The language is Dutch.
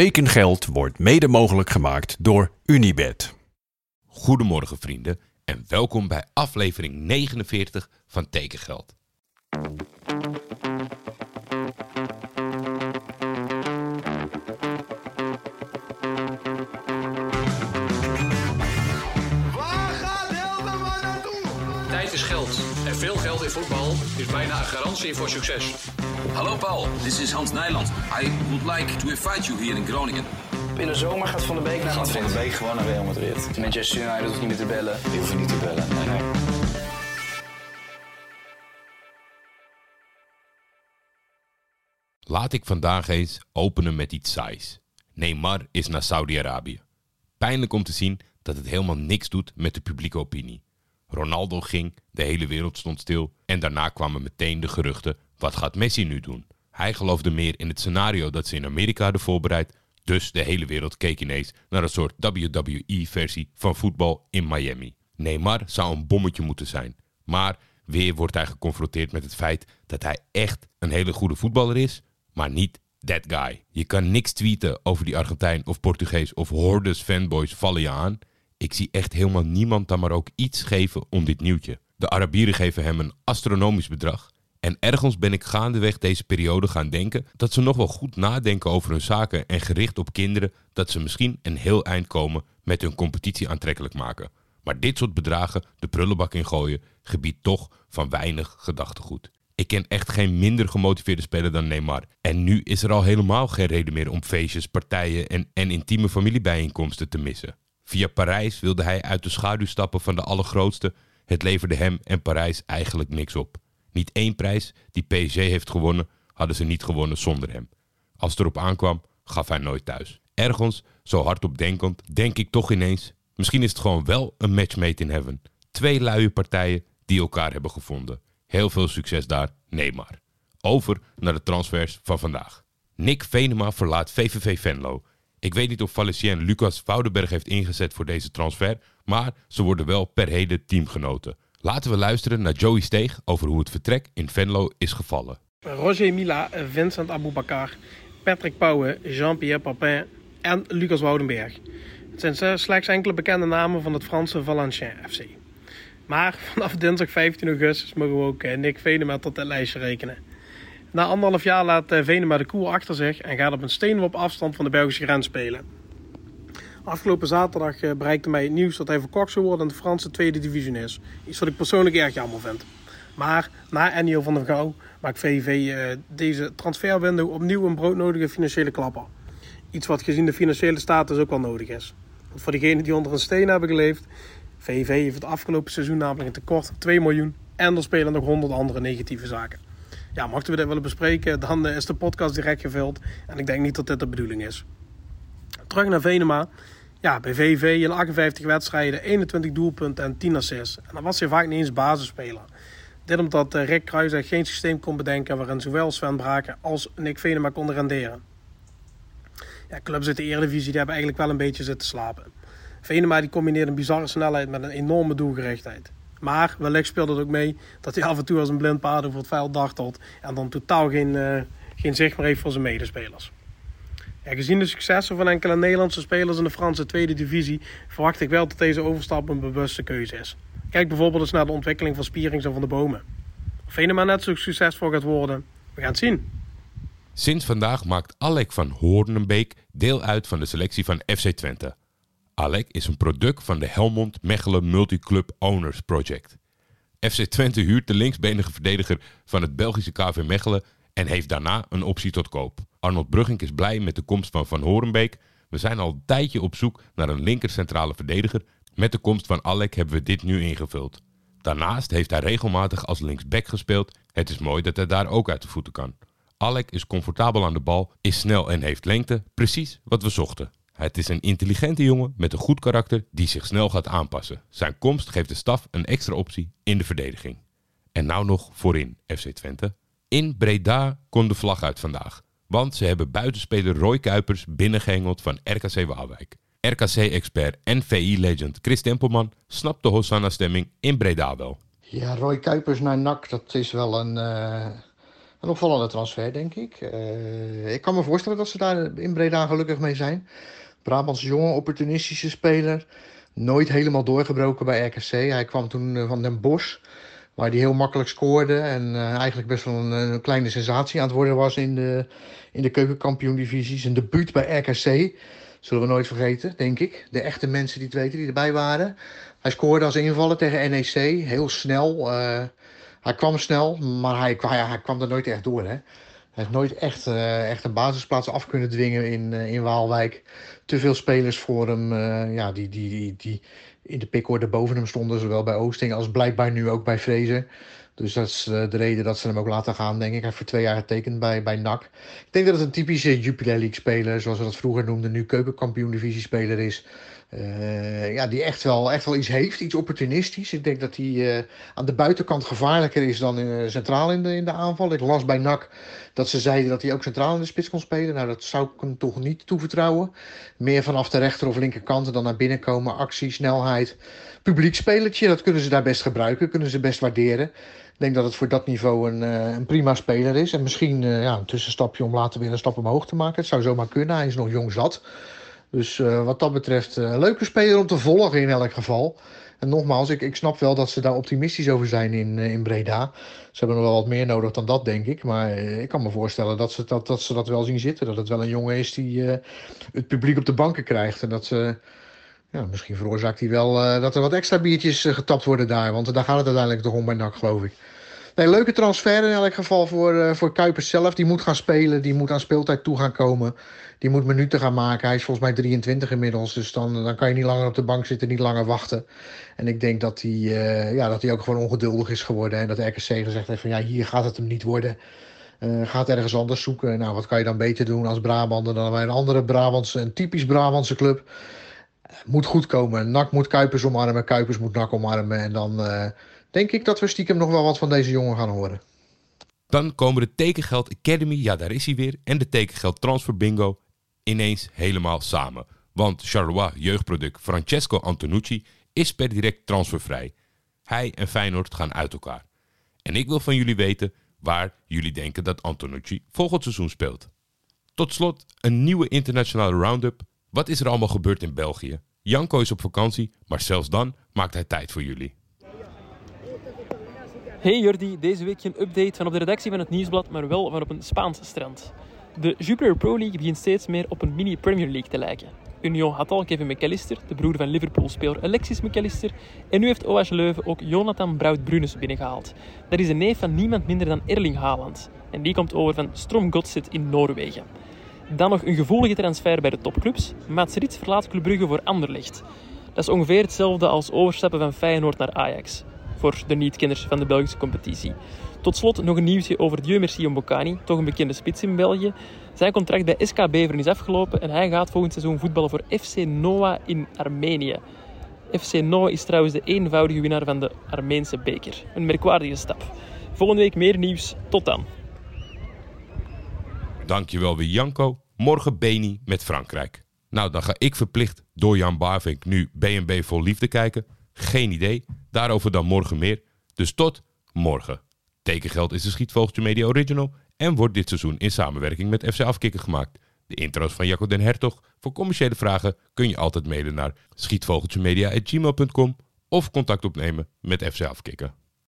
Tekengeld wordt mede mogelijk gemaakt door Unibed. Goedemorgen vrienden en welkom bij aflevering 49 van Tekengeld. Waar gaat Hilderman naartoe? Tijd is geld. En veel geld in voetbal is bijna een garantie voor succes. Hallo Paul, this is Hans Nijland. I would like to invite you here in Groningen. In de zomer gaat Van de Beek naar Gaat Van de Beek gewoon naar Real Madrid. Manchester United hoeft niet meer te bellen. Die hoeven niet te bellen. Nee, nee. Laat ik vandaag eens openen met iets saais. Neymar is naar Saudi-Arabië. Pijnlijk om te zien dat het helemaal niks doet met de publieke opinie. Ronaldo ging, de hele wereld stond stil en daarna kwamen meteen de geruchten: wat gaat Messi nu doen? Hij geloofde meer in het scenario dat ze in Amerika hadden voorbereid, dus de hele wereld keek ineens naar een soort WWE-versie van voetbal in Miami. Neymar zou een bommetje moeten zijn, maar weer wordt hij geconfronteerd met het feit dat hij echt een hele goede voetballer is, maar niet that guy. Je kan niks tweeten over die Argentijn of Portugees of hordes fanboys vallen je aan. Ik zie echt helemaal niemand dan maar ook iets geven om dit nieuwtje. De Arabieren geven hem een astronomisch bedrag. En ergens ben ik gaandeweg deze periode gaan denken dat ze nog wel goed nadenken over hun zaken en gericht op kinderen dat ze misschien een heel eind komen met hun competitie aantrekkelijk maken. Maar dit soort bedragen de prullenbak ingooien gebiedt toch van weinig gedachtegoed. Ik ken echt geen minder gemotiveerde speler dan Neymar. En nu is er al helemaal geen reden meer om feestjes, partijen en, en intieme familiebijeenkomsten te missen. Via Parijs wilde hij uit de schaduw stappen van de allergrootste. Het leverde hem en Parijs eigenlijk niks op. Niet één prijs die PSG heeft gewonnen, hadden ze niet gewonnen zonder hem. Als het erop aankwam, gaf hij nooit thuis. Ergens, zo hardop denkend, denk ik toch ineens... misschien is het gewoon wel een match made in heaven. Twee luie partijen die elkaar hebben gevonden. Heel veel succes daar, Neymar. Over naar de transfers van vandaag. Nick Venema verlaat VVV Venlo. Ik weet niet of Valencien Lucas Woudenberg heeft ingezet voor deze transfer, maar ze worden wel per heden teamgenoten. Laten we luisteren naar Joey Steeg over hoe het vertrek in Venlo is gevallen. Roger Mila, Vincent Aboubakar, Patrick Pauwen, Jean-Pierre Papin en Lucas Woudenberg. Het zijn slechts enkele bekende namen van het Franse Valenciennes FC. Maar vanaf dinsdag 15 augustus mogen we ook eh, Nick Venema tot het lijstje rekenen. Na anderhalf jaar laat eh, Venema de koer achter zich en gaat op een steenworp afstand van de Belgische grens spelen. Afgelopen zaterdag eh, bereikte mij het nieuws dat hij verkocht zou worden in de Franse tweede divisie is. Iets wat ik persoonlijk erg jammer vind. Maar na Ennio van der Gouw maakt VV eh, deze transferwindow opnieuw een broodnodige financiële klapper. Iets wat gezien de financiële status ook wel nodig is. Want voor degenen die onder een steen hebben geleefd, VV heeft het afgelopen seizoen namelijk een tekort van 2 miljoen en er spelen nog 100 andere negatieve zaken. Ja, mochten we dit willen bespreken, dan eh, is de podcast direct gevuld en ik denk niet dat dit de bedoeling is. Terug naar Venema. Ja, bij VV in 58 wedstrijden, 21 doelpunten en 10 assists. En dan was hij vaak niet eens basisspeler. Dit omdat eh, Rick Kruijs geen systeem kon bedenken waarin zowel Sven Braken als Nick Venema konden renderen. Ja, clubs uit de Eredivisie die hebben eigenlijk wel een beetje zitten slapen. Venema die combineerde een bizarre snelheid met een enorme doelgerichtheid. Maar wellicht speelde het ook mee dat hij af en toe als een blind paard over het veld dartelt en dan totaal geen, eh, geen zicht meer heeft voor zijn medespelers. Ja, gezien de successen van enkele Nederlandse spelers in de Franse tweede divisie verwacht ik wel dat deze overstap een bewuste keuze is. Kijk bijvoorbeeld eens naar de ontwikkeling van Spierings en van de Bomen. Of Venema net zo succesvol gaat worden, we gaan het zien. Sinds vandaag maakt Alec van Hoornenbeek deel uit van de selectie van FC Twente. Alec is een product van de Helmond Mechelen Multiclub Owners Project. FC Twente huurt de linksbenige verdediger van het Belgische KV Mechelen en heeft daarna een optie tot koop. Arnold Brugging is blij met de komst van Van Horenbeek. We zijn al een tijdje op zoek naar een linker centrale verdediger. Met de komst van Alec hebben we dit nu ingevuld. Daarnaast heeft hij regelmatig als linksback gespeeld. Het is mooi dat hij daar ook uit de voeten kan. Alec is comfortabel aan de bal, is snel en heeft lengte. Precies wat we zochten. Het is een intelligente jongen met een goed karakter die zich snel gaat aanpassen. Zijn komst geeft de staf een extra optie in de verdediging. En nou nog voorin FC Twente. In Breda kon de vlag uit vandaag. Want ze hebben buitenspeler Roy Kuipers binnengehengeld van RKC Waalwijk. RKC-expert en VI-legend Chris Tempelman snapt de Hosanna-stemming in Breda wel. Ja, Roy Kuipers naar NAC, dat is wel een, eh, Een opvallende transfer, denk ik. Uh, ik kan me voorstellen dat ze daar in Breda gelukkig mee zijn. Brabantse jongen, opportunistische speler. Nooit helemaal doorgebroken bij RKC. Hij kwam toen van Den Bosch, waar hij heel makkelijk scoorde. En uh, eigenlijk best wel een, een, kleine sensatie aan het worden was in de, in de keukenkampioen-divisie. Zijn debuut bij RKC. Zullen we nooit vergeten, denk ik. De echte mensen die het weten, die erbij waren. Hij scoorde als invaller tegen NEC. Heel snel. Uh, hij kwam snel, maar hij, hij, hij, kwam er nooit echt door. Hè? Hij heeft nooit echt, uh, echt een basisplaats af kunnen dwingen in, uh, in Waalwijk. Te veel spelers voor hem ja, die, die, die, die in de pickorde boven hem stonden. Zowel bij Oosting als blijkbaar nu ook bij Vrezen. Dus dat is de reden dat ze hem ook laten gaan, denk ik. Hij heeft voor twee jaar getekend bij, bij NAC. Ik denk dat het een typische Jupiler League speler, zoals we dat vroeger noemden, nu keukenkampioen divisie speler is. Uh, ja, die echt wel, echt wel iets heeft, iets opportunistisch. Ik denk dat hij uh, aan de buitenkant gevaarlijker is dan uh, centraal in de, in de aanval. Ik las bij NAC dat ze zeiden dat hij ook centraal in de spits kon spelen. Nou, dat zou ik hem toch niet toevertrouwen. Meer vanaf de rechter of linkerkant dan naar binnen komen. Actie, snelheid, publiekspelertje, dat kunnen ze daar best gebruiken. Kunnen ze best waarderen. Ik denk dat het voor dat niveau een, een prima speler is. En misschien ja, een tussenstapje om later weer een stap omhoog te maken. Het zou zomaar kunnen, hij is nog jong zat. Dus uh, wat dat betreft, een uh, leuke speler om te volgen in elk geval. En nogmaals, ik, ik snap wel dat ze daar optimistisch over zijn in, uh, in Breda. Ze hebben nog wel wat meer nodig dan dat, denk ik. Maar ik kan me voorstellen dat ze dat, dat ze dat wel zien zitten. Dat het wel een jongen is die het publiek op de banken krijgt. En dat ze, ja, misschien veroorzaakt hij wel dat er wat extra biertjes getapt worden daar. Want daar gaat het uiteindelijk toch om bij NAC, geloof ik. Nee, leuke transfer in elk geval voor, uh, voor Kuipers zelf. Die moet gaan spelen, die moet aan speeltijd toe gaan komen. Die moet minuten gaan maken. Hij is volgens mij 23 inmiddels. Dus dan, dan kan je niet langer op de bank zitten, niet langer wachten. En ik denk dat hij, uh, ja, dat hij ook gewoon ongeduldig is geworden. En dat RKC gezegd heeft van ja, hier gaat het hem niet worden. Uh, gaat ergens anders zoeken. Nou, wat kan je dan beter doen als Brabander dan bij een andere Brabantse, een typisch Brabantse club. Moet goed komen. NAC moet Kuipers omarmen, Kuipers moet NAC omarmen. En dan denk ik dat we stiekem nog wel wat van deze jongen gaan horen. Dan komen de Tekengeld Academy, ja daar is hij weer, en de Tekengeld Transfer Bingo ineens helemaal samen. Want Charleroi jeugdproduct Francesco Antonucci is per direct transfervrij. Hij en Feyenoord gaan uit elkaar. En ik wil van jullie weten waar jullie denken dat Antonucci volgend seizoen speelt. Tot slot een nieuwe internationale roundup. Wat is er allemaal gebeurd in België? Janko is op vakantie, maar zelfs dan maakt hij tijd voor jullie. Hey Jordi, deze week een update van op de redactie van het Nieuwsblad, maar wel van op een Spaans strand. De Jupiler Pro League begint steeds meer op een mini-Premier League te lijken. Union had al Kevin McAllister, de broer van Liverpool-speler Alexis McAllister, en nu heeft OH Leuven ook Jonathan Brout-Brunes binnengehaald. Dat is een neef van niemand minder dan Erling Haaland. En die komt over van Strom Godset in Noorwegen. Dan nog een gevoelige transfer bij de topclubs. Mats Rits verlaat Club Brugge voor Anderlecht. Dat is ongeveer hetzelfde als overstappen van Feyenoord naar Ajax voor de niet-kenners van de Belgische competitie. Tot slot nog een nieuwtje over Dieu Merci toch een bekende spits in België. Zijn contract bij SK Beveren is afgelopen en hij gaat volgend seizoen voetballen voor FC Noah in Armenië. FC Noah is trouwens de eenvoudige winnaar van de Armeense beker. Een merkwaardige stap. Volgende week meer nieuws. Tot dan. Dankjewel weer Janko. Morgen Beni met Frankrijk. Nou, dan ga ik verplicht door Jan Barvink nu BNB vol liefde kijken. Geen idee. Daarover dan morgen meer. Dus tot morgen. Tekengeld is de Schietvogeltje Media Original en wordt dit seizoen in samenwerking met FC Afkikken gemaakt. De intro's van Jacco den Hertog. Voor commerciële vragen kun je altijd mailen naar schietvogeltjemedia.gmail.com of contact opnemen met FC Afkikken.